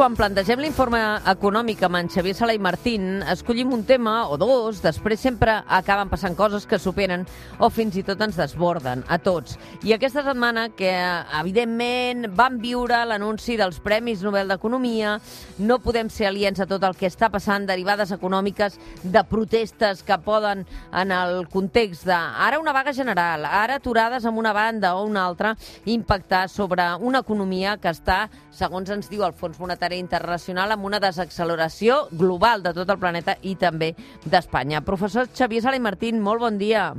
quan plantegem l'informe econòmic amb en Xavier Sala i Martín, escollim un tema o dos, després sempre acaben passant coses que superen o fins i tot ens desborden, a tots. I aquesta setmana, que evidentment vam viure l'anunci dels Premis Nobel d'Economia, no podem ser aliens a tot el que està passant, derivades econòmiques de protestes que poden, en el context de ara una vaga general, ara aturades amb una banda o una altra, impactar sobre una economia que està, segons ens diu el Fons Monetari Internacional, amb una desacceleració global de tot el planeta i també d'Espanya. Professor Xavier Sala i Martín, molt bon dia.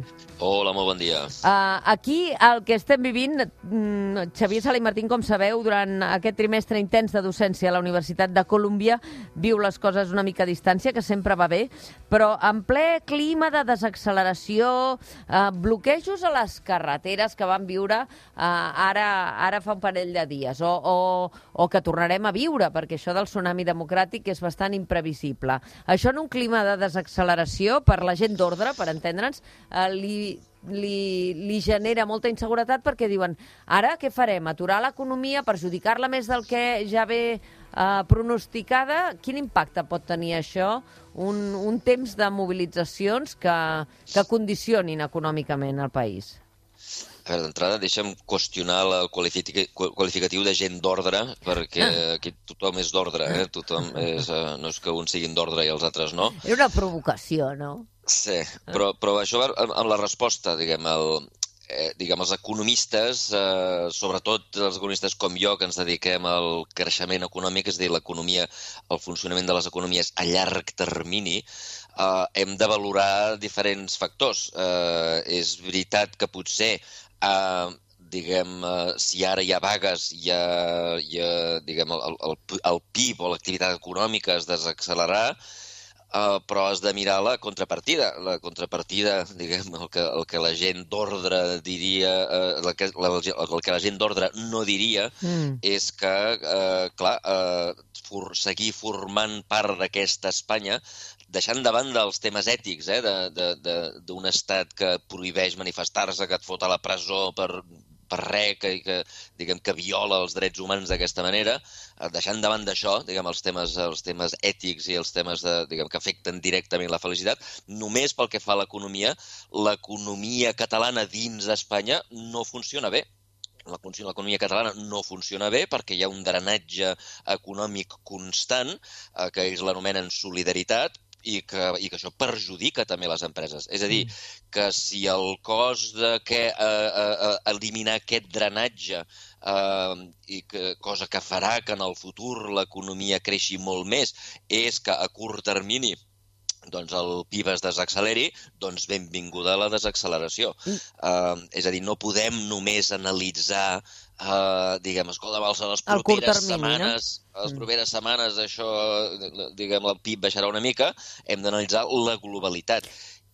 Hola, molt bon dia. Uh, aquí el que estem vivint, mm, Xavier Sala i Martín, com sabeu, durant aquest trimestre intens de docència a la Universitat de Colúmbia, viu les coses una mica a distància, que sempre va bé, però en ple clima de desacceleració, uh, bloquejos a les carreteres que van viure uh, ara, ara fa un parell de dies, o, o, o que tornarem a viure, perquè això del tsunami democràtic és bastant imprevisible. Això en un clima de desacceleració per la gent d'ordre, per entendre'ns, eh, li, li, li genera molta inseguretat perquè diuen ara què farem? Aturar l'economia, perjudicar-la més del que ja ve eh, pronosticada? Quin impacte pot tenir això? Un, un temps de mobilitzacions que, que condicionin econòmicament el país. A veure, d'entrada, deixa'm qüestionar el qualificatiu de gent d'ordre, perquè ah. aquí tothom és d'ordre, eh? Tothom és, eh, no és que uns siguin d'ordre i els altres no. Era una provocació, no? Sí, però, però això va amb, amb la resposta, diguem, el, eh, diguem, els economistes, eh, sobretot els economistes com jo, que ens dediquem al creixement econòmic, és a dir, l'economia, el funcionament de les economies a llarg termini, eh, hem de valorar diferents factors. Eh, és veritat que potser eh, diguem, eh, si ara hi ha vagues, hi ha, hi ha diguem, el, el, el PIB o l'activitat econòmica es desaccelerarà, eh, però has de mirar la contrapartida. La contrapartida, diguem, el que, el que la gent d'ordre diria, eh, el, que, la, el que la gent d'ordre no diria, mm. és que, eh, clar, eh, for, seguir formant part d'aquesta Espanya deixant de banda els temes ètics eh, d'un estat que prohibeix manifestar-se, que et fot a la presó per, per res, que, que, diguem, que viola els drets humans d'aquesta manera, eh, deixant davant d'això, diguem, els temes, els temes ètics i els temes de, diguem, que afecten directament la felicitat, només pel que fa a l'economia, l'economia catalana dins d'Espanya no funciona bé. L'economia catalana no funciona bé perquè hi ha un drenatge econòmic constant, eh, que ells l'anomenen solidaritat, i que, i que això perjudica també les empreses. És a dir, mm. que si el cost de que, eh, eh, eh, eliminar aquest drenatge eh, i que, cosa que farà que en el futur l'economia creixi molt més és que a curt termini doncs el PIB es desacceleri, doncs benvinguda a la desacceleració. Mm. Uh, és a dir, no podem només analitzar uh, diguem, escolta, a les properes termini, setmanes, no? les mm. properes setmanes això, diguem, el PIB baixarà una mica, hem d'analitzar la globalitat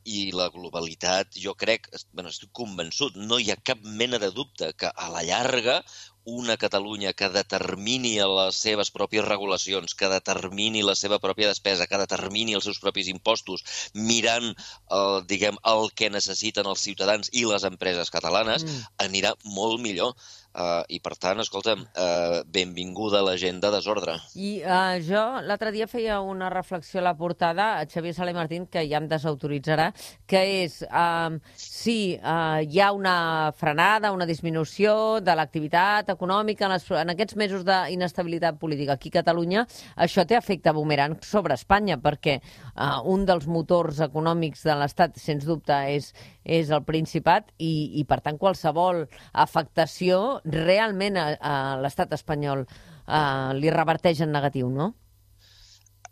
i la globalitat, jo crec, bueno, estic convençut, no hi ha cap mena de dubte que a la llarga una Catalunya que determini les seves pròpies regulacions, que determini la seva pròpia despesa, que determini els seus propis impostos, mirant eh, diguem, el que necessiten els ciutadans i les empreses catalanes, mm. anirà molt millor. Uh, I, per tant, escolta'm, uh, benvinguda a la gent de desordre. I uh, jo l'altre dia feia una reflexió a la portada, a Xavier Sala i Martín, que ja em desautoritzarà, que és, uh, sí, uh, hi ha una frenada, una disminució de l'activitat econòmica en, les, en aquests mesos d'inestabilitat política aquí a Catalunya, això té efecte boomerang sobre Espanya, perquè uh, un dels motors econòmics de l'Estat, sens dubte, és, és el Principat i, i, per tant, qualsevol afectació realment a, a l'estat espanyol uh, li reverteix en negatiu, no?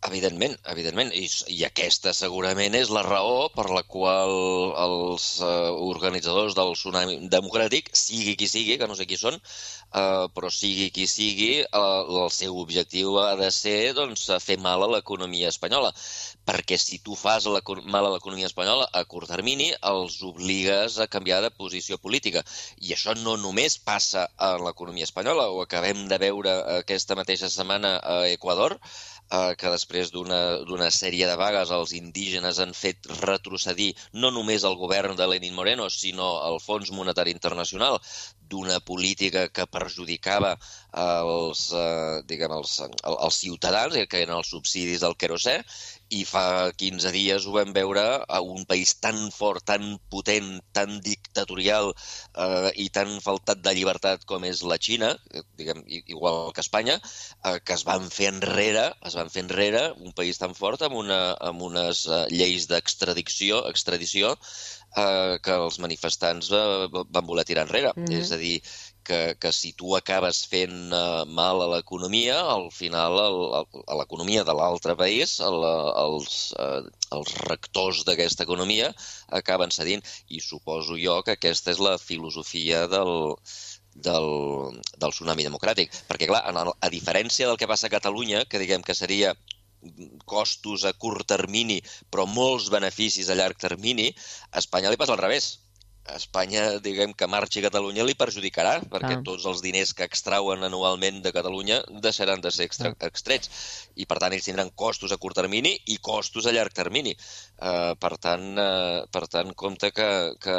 Evidentment, evidentment. I, I aquesta segurament és la raó per la qual els uh, organitzadors del tsunami democràtic, sigui qui sigui, que no sé qui són, uh, però sigui qui sigui, uh, el seu objectiu ha de ser doncs, fer mal a l'economia espanyola. Perquè si tu fas mal a l'economia espanyola a curt termini, els obligues a canviar de posició política. I això no només passa a l'economia espanyola, ho acabem de veure aquesta mateixa setmana a Equador, eh, que després d'una sèrie de vagues els indígenes han fet retrocedir no només el govern de Lenin Moreno, sinó el Fons Monetari Internacional, d'una política que perjudicava els, eh, diguem, els, els ciutadans, que eren els subsidis del querosè, i fa 15 dies ho vam veure a un país tan fort, tan potent, tan dictatorial eh, i tan faltat de llibertat com és la Xina, eh, diguem, igual que Espanya, eh, que es van fer enrere, es van fer enrere, un país tan fort amb, una, amb unes eh, lleis d'extradició extradició eh, que els manifestants eh, van voler tirar enrere. Mm -hmm. És a dir, que, que si tu acabes fent uh, mal a l'economia, al final el, el, a l'economia de l'altre país, el, els, uh, els rectors d'aquesta economia acaben cedint. I suposo jo que aquesta és la filosofia del, del, del tsunami democràtic. Perquè, clar, a, a diferència del que passa a Catalunya, que diguem que seria costos a curt termini, però molts beneficis a llarg termini, a Espanya li passa al revés Espanya, diguem que marxi a Catalunya li perjudicarà, perquè ah. tots els diners que extrauen anualment de Catalunya deixaran de ser extra, ah. extrets. I, per tant, ells tindran costos a curt termini i costos a llarg termini. Uh, per, tant, uh, per tant, compte que, que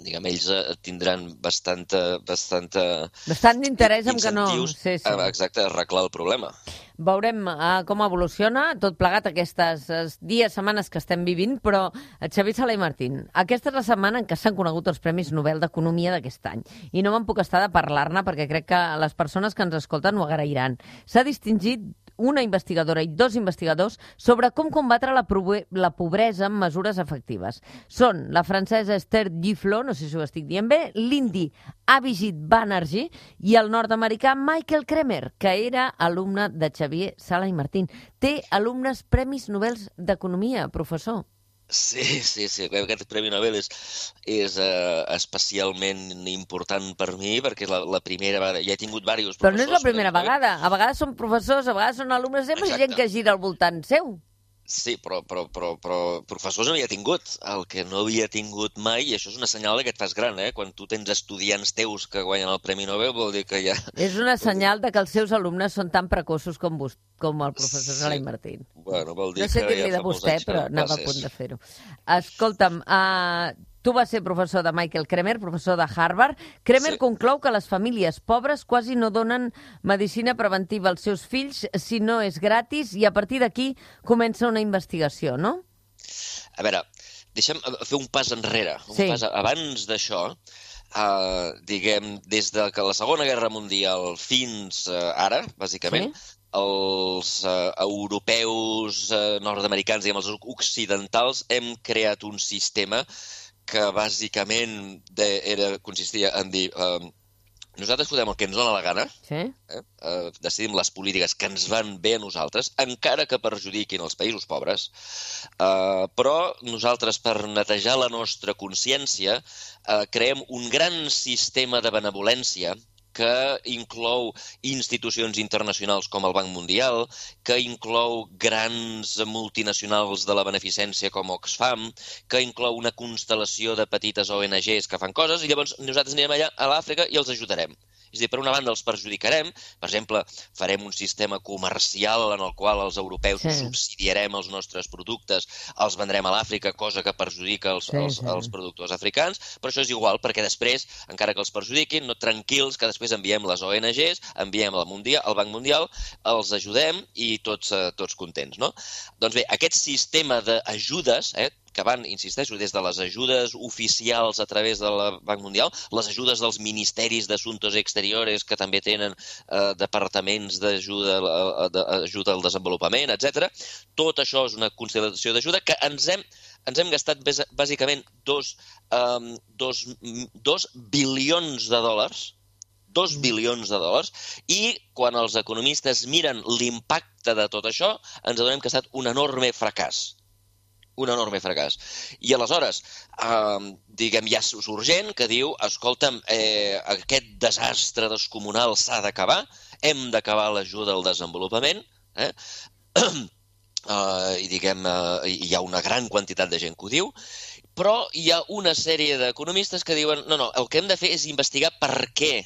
diguem, ells uh, tindran bastanta... bastanta Bastant d'interès en que no... Sí, sí. exacte, arreglar el problema. Veurem uh, com evoluciona tot plegat aquestes uh, dies, setmanes que estem vivint, però uh, Xavier Sala i Martín, aquesta és la setmana en què s'han conegut els Premis Nobel d'Economia d'aquest any. I no me'n puc estar de parlar-ne perquè crec que les persones que ens escolten ho agrairan. S'ha distingit una investigadora i dos investigadors sobre com combatre la, la pobresa amb mesures efectives. Són la francesa Esther Giflo, no sé si ho estic dient bé, l'indi Abhijit Banerjee i el nord-americà Michael Kremer, que era alumne de Xavier Sala i Martín. Té alumnes Premis Nobel d'Economia, professor. Sí, sí, sí. Aquest Premi Nobel és, és uh, especialment important per mi perquè és la, la primera vegada. Ja he tingut diversos professors. Però no és la primera vegada. A vegades són professors, a vegades són alumnes, sempre Exacte. gent que gira al voltant seu. Sí, però, però, però, però professors havia tingut. El que no havia tingut mai, i això és una senyal que et fas gran, eh? Quan tu tens estudiants teus que guanyen el Premi Nobel, vol dir que ja... És una senyal de que els seus alumnes són tan precoços com, vos, com el professor sí. Martín. Bueno, vol dir no sé què dir-li de vostè, però anava a punt de fer-ho. Escolta'm, uh, Tu vas ser professor de Michael Kremer, professor de Harvard. Kremer sí. conclou que les famílies pobres quasi no donen medicina preventiva als seus fills si no és gratis i a partir d'aquí comença una investigació, no? A veure, deixa'm fer un pas enrere. Un sí. pas abans d'això, uh, diguem, des de que la Segona Guerra Mundial fins uh, ara, bàsicament, sí els uh, europeus, uh, nord-americans, diguem, els occidentals, hem creat un sistema que bàsicament de, era, consistia en dir eh, nosaltres podem el que ens dona la gana, sí? eh? Eh, decidim les polítiques que ens van bé a nosaltres, encara que perjudiquin els països pobres, eh, però nosaltres, per netejar la nostra consciència, eh, creem un gran sistema de benevolència que inclou institucions internacionals com el Banc Mundial, que inclou grans multinacionals de la beneficència com Oxfam, que inclou una constel·lació de petites ONGs que fan coses, i llavors nosaltres anirem allà a l'Àfrica i els ajudarem. És a dir, per una banda els perjudicarem, per exemple, farem un sistema comercial en el qual els europeus sí. subsidiarem els nostres productes, els vendrem a l'Àfrica, cosa que perjudica els, sí, els, sí. els productors africans, però això és igual, perquè després, encara que els perjudiquin, no tranquils, que després enviem les ONGs, enviem el, mundial, el Banc Mundial, els ajudem i tots, eh, tots contents, no? Doncs bé, aquest sistema d'ajudes, eh, que van, insisteixo, des de les ajudes oficials a través del Banc Mundial, les ajudes dels ministeris d'assumptes exteriores que també tenen eh, departaments d'ajuda d'ajuda al desenvolupament, etc. Tot això és una consideració d'ajuda que ens hem, ens hem gastat bàsicament dos, um, dos, dos bilions de dòlars dos bilions de dòlars, i quan els economistes miren l'impacte de tot això, ens adonem que ha estat un enorme fracàs un enorme fracàs. I aleshores, eh, diguem, hi ha urgent que diu, escolta'm, eh, aquest desastre descomunal s'ha d'acabar, hem d'acabar l'ajuda al desenvolupament, eh? Uh, i diguem, uh, hi ha una gran quantitat de gent que ho diu, però hi ha una sèrie d'economistes que diuen no, no, el que hem de fer és investigar per què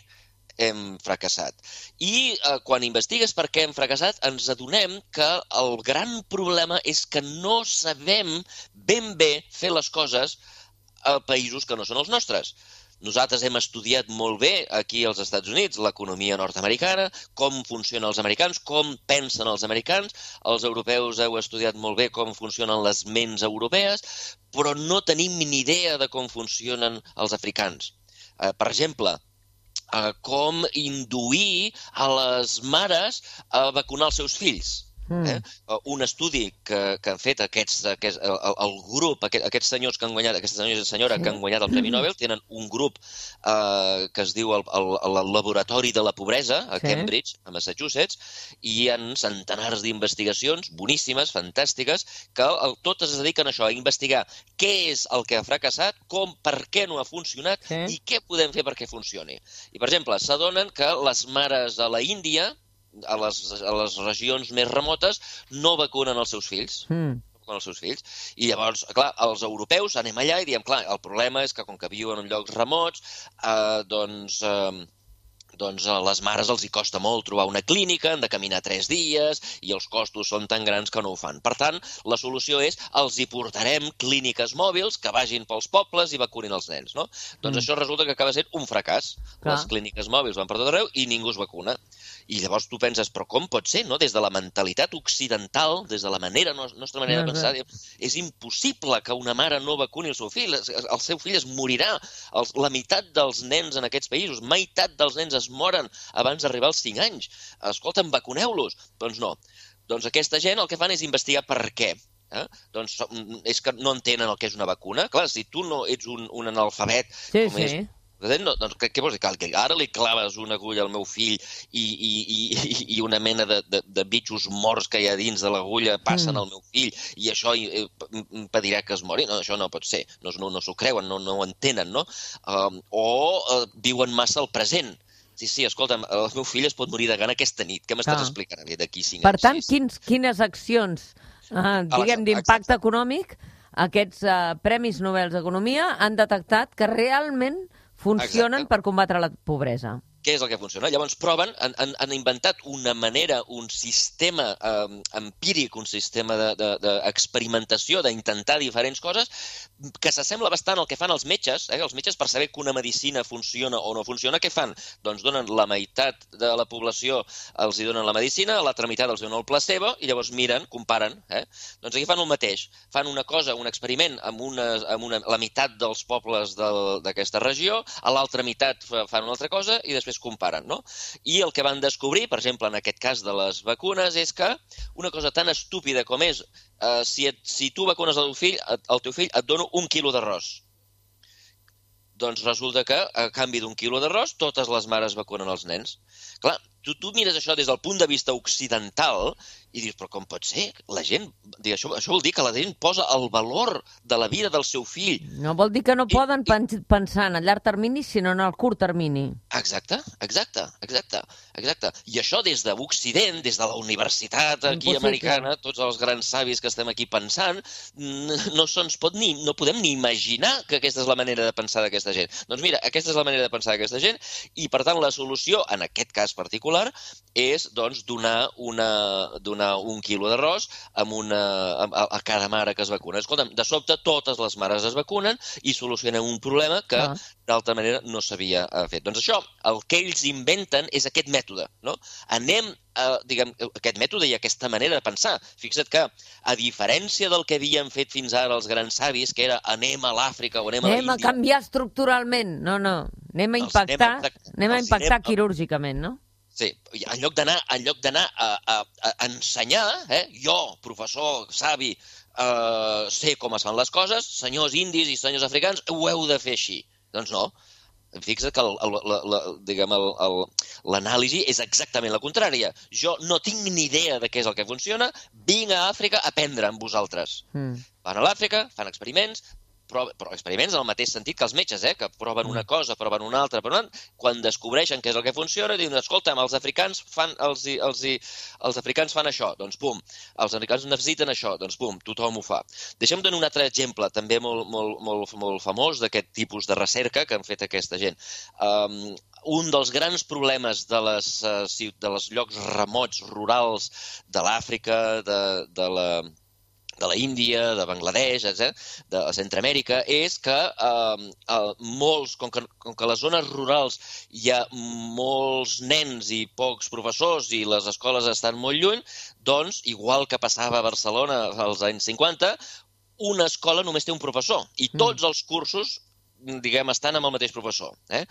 hem fracassat. I eh, quan investigues per què hem fracassat, ens adonem que el gran problema és que no sabem ben bé fer les coses a països que no són els nostres. nosaltres hem estudiat molt bé aquí als Estats Units l'economia nord-americana, com funcionen els americans, com pensen els americans, els europeus heu estudiat molt bé com funcionen les ments europees, però no tenim ni idea de com funcionen els africans. Eh, per exemple, eh, com induir a les mares a vacunar els seus fills Mm. Eh? Un estudi que, que han fet aquests, aquests, el, el grup, aquest, aquests senyors que han guanyat, aquesta senyora, senyora sí. que han guanyat el Premi Nobel, tenen un grup eh, que es diu el, el, el Laboratori de la Pobresa, a sí. Cambridge, a Massachusetts, i hi ha centenars d'investigacions boníssimes, fantàstiques, que el, totes es dediquen a això, a investigar què és el que ha fracassat, com, per què no ha funcionat sí. i què podem fer perquè funcioni. I, per exemple, s'adonen que les mares a la Índia, a les, a les regions més remotes no vacunen els seus fills. Mm els seus fills. I llavors, clar, els europeus anem allà i diem, clar, el problema és que com que viuen en llocs remots, eh, doncs... Eh, doncs a les mares els hi costa molt trobar una clínica, han de caminar tres dies i els costos són tan grans que no ho fan. Per tant, la solució és els hi portarem clíniques mòbils que vagin pels pobles i vacunin els nens, no? Doncs mm. això resulta que acaba sent un fracàs. Clar. Les clíniques mòbils van per tot arreu i ningú es vacuna. I llavors tu penses, però com pot ser, no? Des de la mentalitat occidental, des de la manera, nostra manera de pensar, és impossible que una mare no vacuni el seu fill. El seu fill es morirà. la meitat dels nens en aquests països, meitat dels nens es moren abans d'arribar als 5 anys. Escolta'm, vacuneu-los. Doncs no. Doncs aquesta gent el que fan és investigar per què. Eh? Doncs mm, és que no entenen el que és una vacuna. Clar, si tu no ets un, un analfabet, sí, com sí. és no, doncs, què, què vols dir? Que ara li claves una agulla al meu fill i, i, i, i una mena de, de, de bitxos morts que hi ha dins de l'agulla passen mm. al meu fill i això impedirà que es mori? No, això no pot ser. No, no, no s'ho creuen, no, no ho entenen, no? Um, o uh, viuen massa al present. Sí, sí, escolta'm, el meu fill es pot morir de gana aquesta nit. Què m'estàs explicant d'aquí cinc per anys? Per tant, sí, quins, quines accions, uh, diguem, d'impacte econòmic aquests uh, Premis Nobel d'Economia han detectat que realment funcionen Exacte. per combatre la pobresa què és el que funciona. Llavors proven, han, han, han inventat una manera, un sistema eh, empíric, un sistema d'experimentació, de, de d'intentar diferents coses, que s'assembla bastant al que fan els metges. Eh? Els metges, per saber que una medicina funciona o no funciona, què fan? Doncs donen la meitat de la població, els hi donen la medicina, l'altra meitat els donen el placebo, i llavors miren, comparen. Eh? Doncs aquí fan el mateix. Fan una cosa, un experiment amb, una, amb una, la meitat dels pobles d'aquesta regió, a l'altra meitat fan una altra cosa, i després es comparen, no? I el que van descobrir, per exemple, en aquest cas de les vacunes, és que una cosa tan estúpida com és eh, si, et, si tu vacunes el teu fill, el teu fill et dono un quilo d'arròs. Doncs resulta que, a canvi d'un quilo d'arròs, totes les mares vacunen els nens. Clar, tu, tu mires això des del punt de vista occidental i dius, però com pot ser? La gent, això, això vol dir que la gent posa el valor de la vida del seu fill. No vol dir que no I, poden i... pensar en el llarg termini, sinó en el curt termini. Exacte, exacte, exacte, exacte. I això des de l'Occident, des de la universitat aquí Impossible. americana, tots els grans savis que estem aquí pensant, no se'ns pot ni, no podem ni imaginar que aquesta és la manera de pensar d'aquesta gent. Doncs mira, aquesta és la manera de pensar d'aquesta gent i, per tant, la solució, en aquest cas particular, és, doncs, donar una, donar un quilo d'arròs amb una, a, a cada mare que es vacuna. Escolta'm, de sobte totes les mares es vacunen i solucionen un problema que ah. d'altra manera no s'havia eh, fet. Doncs això, el que ells inventen és aquest mètode. No? Anem a, diguem, aquest mètode i aquesta manera de pensar. Fixa't que, a diferència del que havien fet fins ara els grans savis, que era anem a l'Àfrica o anem, anem a Anem a canviar estructuralment. No, no. Anem a impactar, anem a, anem a impactar anem, quirúrgicament, no? Sí, en lloc d'anar en lloc d'anar a, a, a ensenyar, eh, jo, professor, savi, eh, sé com es fan les coses, senyors indis i senyors africans, ho heu de fer així. Doncs no. Fixa't que l'anàlisi és exactament la contrària. Jo no tinc ni idea de què és el que funciona, vinc a Àfrica a aprendre amb vosaltres. Mm. Van a l'Àfrica, fan experiments, prova, però experiments en el mateix sentit que els metges, eh, que proven una mm. cosa, proven una altra, però quan descobreixen què és el que funciona, diuen, escolta, els africans fan, els, els, els africans fan això, doncs pum, els africans necessiten això, doncs pum, tothom ho fa. Deixem donar un altre exemple, també molt, molt, molt, molt famós d'aquest tipus de recerca que han fet aquesta gent. Um, un dels grans problemes de les, uh, de les llocs remots, rurals, de l'Àfrica, de, de la de la Índia, de Bangladesh, etc., de Centroamèrica, és que eh, eh, molts, com que, com que a les zones rurals hi ha molts nens i pocs professors i les escoles estan molt lluny, doncs, igual que passava a Barcelona als anys 50, una escola només té un professor i mm. tots els cursos diguem, estan amb el mateix professor. Eh?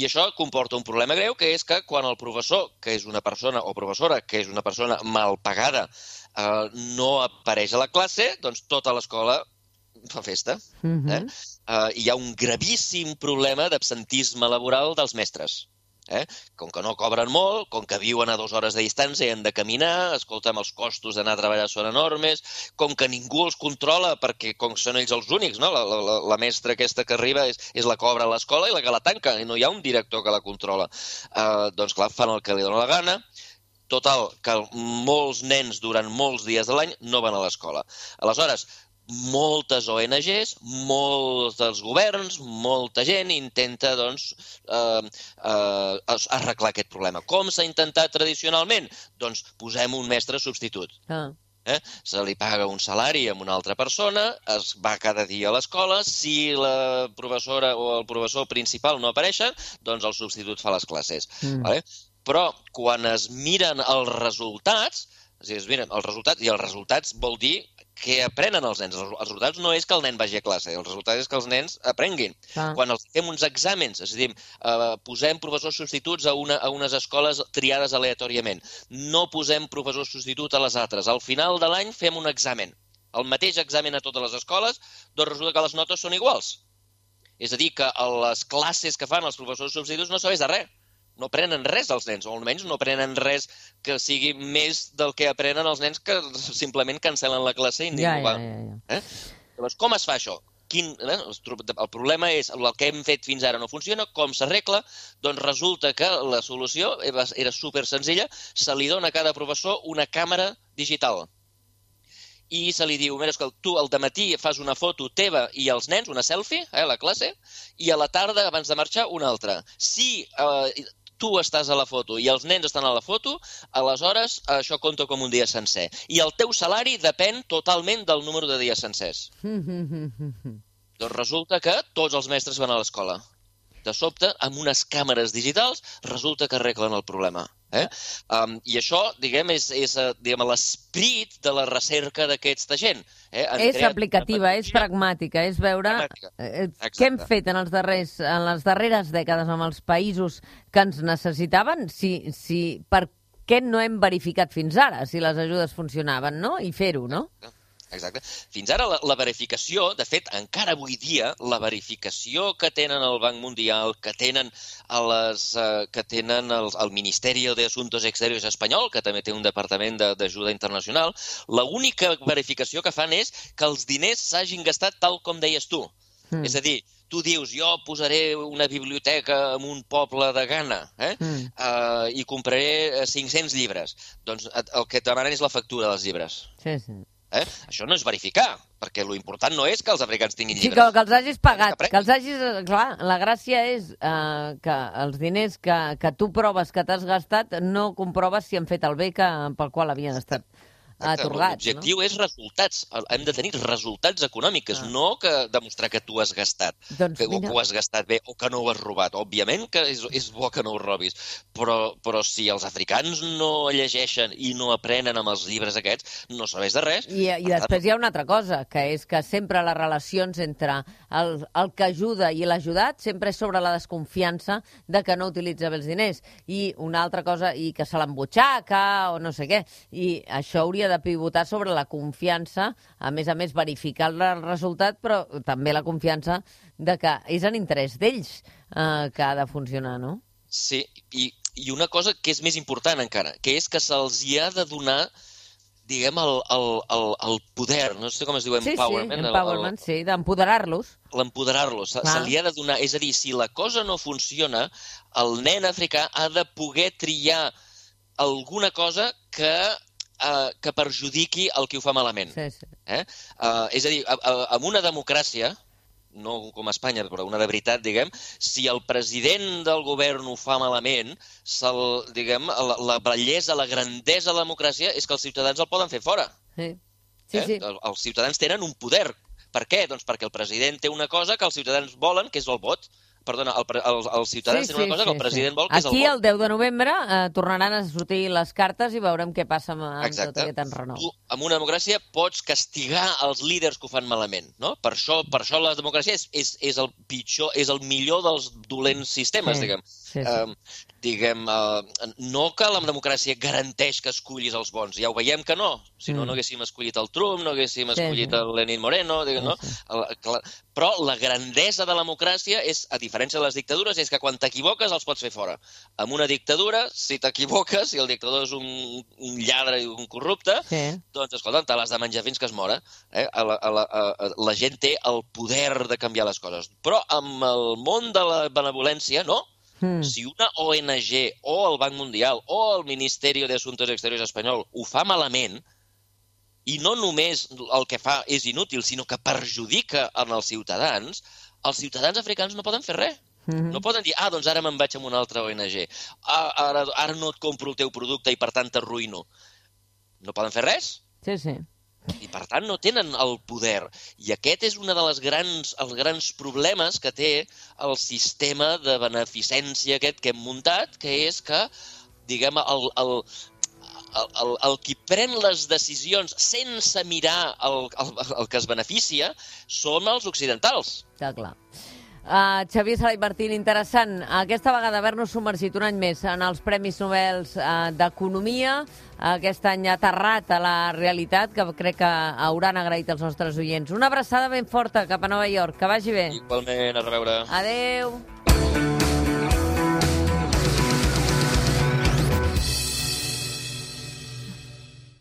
I això comporta un problema greu, que és que quan el professor, que és una persona, o professora, que és una persona mal pagada, eh, no apareix a la classe, doncs tota l'escola fa festa. Uh -huh. eh? eh, hi ha un gravíssim problema d'absentisme laboral dels mestres. Eh? Com que no cobren molt, com que viuen a dues hores de distància i han de caminar, escolta'm, els costos d'anar a treballar són enormes, com que ningú els controla perquè com són ells els únics, no? La, la, la mestra aquesta que arriba és, és la cobra a l'escola i la que la tanca, i no hi ha un director que la controla. Uh, doncs clar, fan el que li dona la gana, Total, que molts nens durant molts dies de l'any no van a l'escola. Aleshores, moltes ONGs, molts dels governs, molta gent intenta doncs, eh, eh, arreglar aquest problema. Com s'ha intentat tradicionalment? Doncs posem un mestre substitut. Ah. Eh? Se li paga un salari a una altra persona, es va cada dia a l'escola, si la professora o el professor principal no apareixen, doncs el substitut fa les classes. Mm. Vale? Però quan es miren els resultats, és a dir, es miren els resultats, i els resultats vol dir què aprenen els nens. Els resultats no és que el nen vagi a classe, el resultat és que els nens aprenguin. Ah. Quan els fem uns exàmens, és a dir, eh, posem professors substituts a, una, a unes escoles triades aleatòriament, no posem professors substituts a les altres. Al final de l'any fem un examen, el mateix examen a totes les escoles, doncs resulta que les notes són iguals. És a dir, que a les classes que fan els professors substituts no sabés de res no aprenen res els nens, o almenys no aprenen res que sigui més del que aprenen els nens que simplement cancel·len la classe i ningú ja, va. Ja, ja, ja. Eh? Llavors, com es fa això? Quin, eh? El problema és el que hem fet fins ara no funciona, com s'arregla? Doncs resulta que la solució era, era super senzilla, se li dona a cada professor una càmera digital i se li diu, mira, que tu al matí fas una foto teva i els nens, una selfie, eh, a la classe, i a la tarda, abans de marxar, una altra. Si eh, tu estàs a la foto i els nens estan a la foto, aleshores això compta com un dia sencer. I el teu salari depèn totalment del número de dies sencers. doncs resulta que tots els mestres van a l'escola. De sobte, amb unes càmeres digitals, resulta que arreglen el problema. Eh? Um, I això, diguem, és, és eh, l'esperit de la recerca d'aquesta gent. Eh? Han és aplicativa, és pragmàtica, és veure eh, què hem fet en, els darrers, en les darreres dècades amb els països que ens necessitaven, si, si per què no hem verificat fins ara si les ajudes funcionaven, no? I fer-ho, no? Exacte. Exacte. Fins ara la, la verificació, de fet, encara avui dia, la verificació que tenen el Banc Mundial, que tenen, a les, eh, que tenen el, el Ministeri de Asuntos Exteriors espanyol, que també té un departament d'ajuda de, internacional, l'única verificació que fan és que els diners s'hagin gastat tal com deies tu. Mm. És a dir, tu dius, jo posaré una biblioteca en un poble de Ghana eh? mm. uh, i compraré 500 llibres. Doncs el que et demanen és la factura dels llibres. Sí, sí. Eh? Això no és verificar, perquè lo important no és que els africans tinguin llibres. Sí, que, que els hagis pagat, que, que els hagis... Clar, la gràcia és eh, que els diners que, que tu proves que t'has gastat no comproves si han fet el bé que, pel qual havien estat atorgats. L'objectiu no? és resultats. Hem de tenir resultats econòmics, ah. no que demostrar que tu has gastat, doncs, que, mira... o que ho has gastat bé, o que no ho has robat. Òbviament que és, és bo que no ho robis, però, però si els africans no llegeixen i no aprenen amb els llibres aquests, no sabés de res. I, i després hi ha una altra cosa, que és que sempre les relacions entre el, el que ajuda i l'ajudat sempre és sobre la desconfiança de que no utilitza bé els diners. I una altra cosa, i que se l'embutxaca o no sé què. I això hauria de pivotar sobre la confiança, a més a més verificar el resultat, però també la confiança de que és en interès d'ells eh, que ha de funcionar, no? Sí, i, i una cosa que és més important encara, que és que se'ls hi ha de donar diguem, el, el, el, el poder, no sé com es diu, empowerment. Sí, sí, empowerment, el, el, sí, d'empoderar-los. L'empoderar-los, se, se li ha de donar... És a dir, si la cosa no funciona, el nen africà ha de poder triar alguna cosa que eh, que perjudiqui el qui ho fa malament. Sí, sí. Eh? Eh, és a dir, en una democràcia, no com a Espanya, però una de veritat, diguem, si el president del govern ho fa malament, diguem, la, la bellesa, la grandesa de la democràcia és que els ciutadans el poden fer fora. Sí. Sí, eh? sí. Els ciutadans tenen un poder. Per què? Doncs perquè el president té una cosa que els ciutadans volen, que és el vot. Perdona, el, els, els ciutadans tenen una cosa que el president vol, que és el Aquí, el 10 de novembre, eh, tornaran a sortir les cartes i veurem què passa amb, amb tot aquest enrenou. Tu, amb una democràcia, pots castigar els líders que ho fan malament, no? Per això, per això la democràcia és, és, és el pitjor, és el millor dels dolents sistemes, Sí, diguem. Sí, sí. Um, diguem, uh, no que la democràcia garanteix que escollis els bons, ja ho veiem que no. Si no, Mm. no haguéssim escollit el Trump, no haguéssim Sí, escollit sí. el Lenin Moreno, diguem, no? Sí, Però la grandesa de la democràcia és, a diferència de les dictadures, és que quan t'equivoques els pots fer fora. Amb una dictadura, si t'equivoques, si el dictador és un, un lladre i un corrupte, Sí. doncs, escolta, te l'has de menjar fins que es mora. Eh? A la, a la, a, a, la gent té el poder de canviar les coses. Però amb el món de la benevolència, no. Mm. Si una ONG o el Banc Mundial o el Ministeri de Assuntos Exteriors espanyol ho fa malament, i no només el que fa és inútil, sinó que perjudica en els ciutadans, els ciutadans africans no poden fer res. Mhm. No poden dir, ah, doncs ara me'n vaig amb una altra ONG. Ah, ara, ara no et compro el teu producte i per tant t'arruïno. No poden fer res Sí, sí. I per tant no tenen el poder. I aquest és un de les grans, els grans problemes que té el sistema de beneficència aquest que hem muntat, que és que, diguem, el, el, el, el, el qui pren les decisions sense mirar el, el, el que es beneficia són els occidentals. Està clar. Uh, Xavier Sala i Martín, interessant. Aquesta vegada haver-nos submergit un any més en els Premis Nobel uh, d'Economia, aquest any aterrat a la realitat, que crec que hauran agraït els nostres oients. Una abraçada ben forta cap a Nova York. Que vagi bé. Igualment, a reveure. Adeu.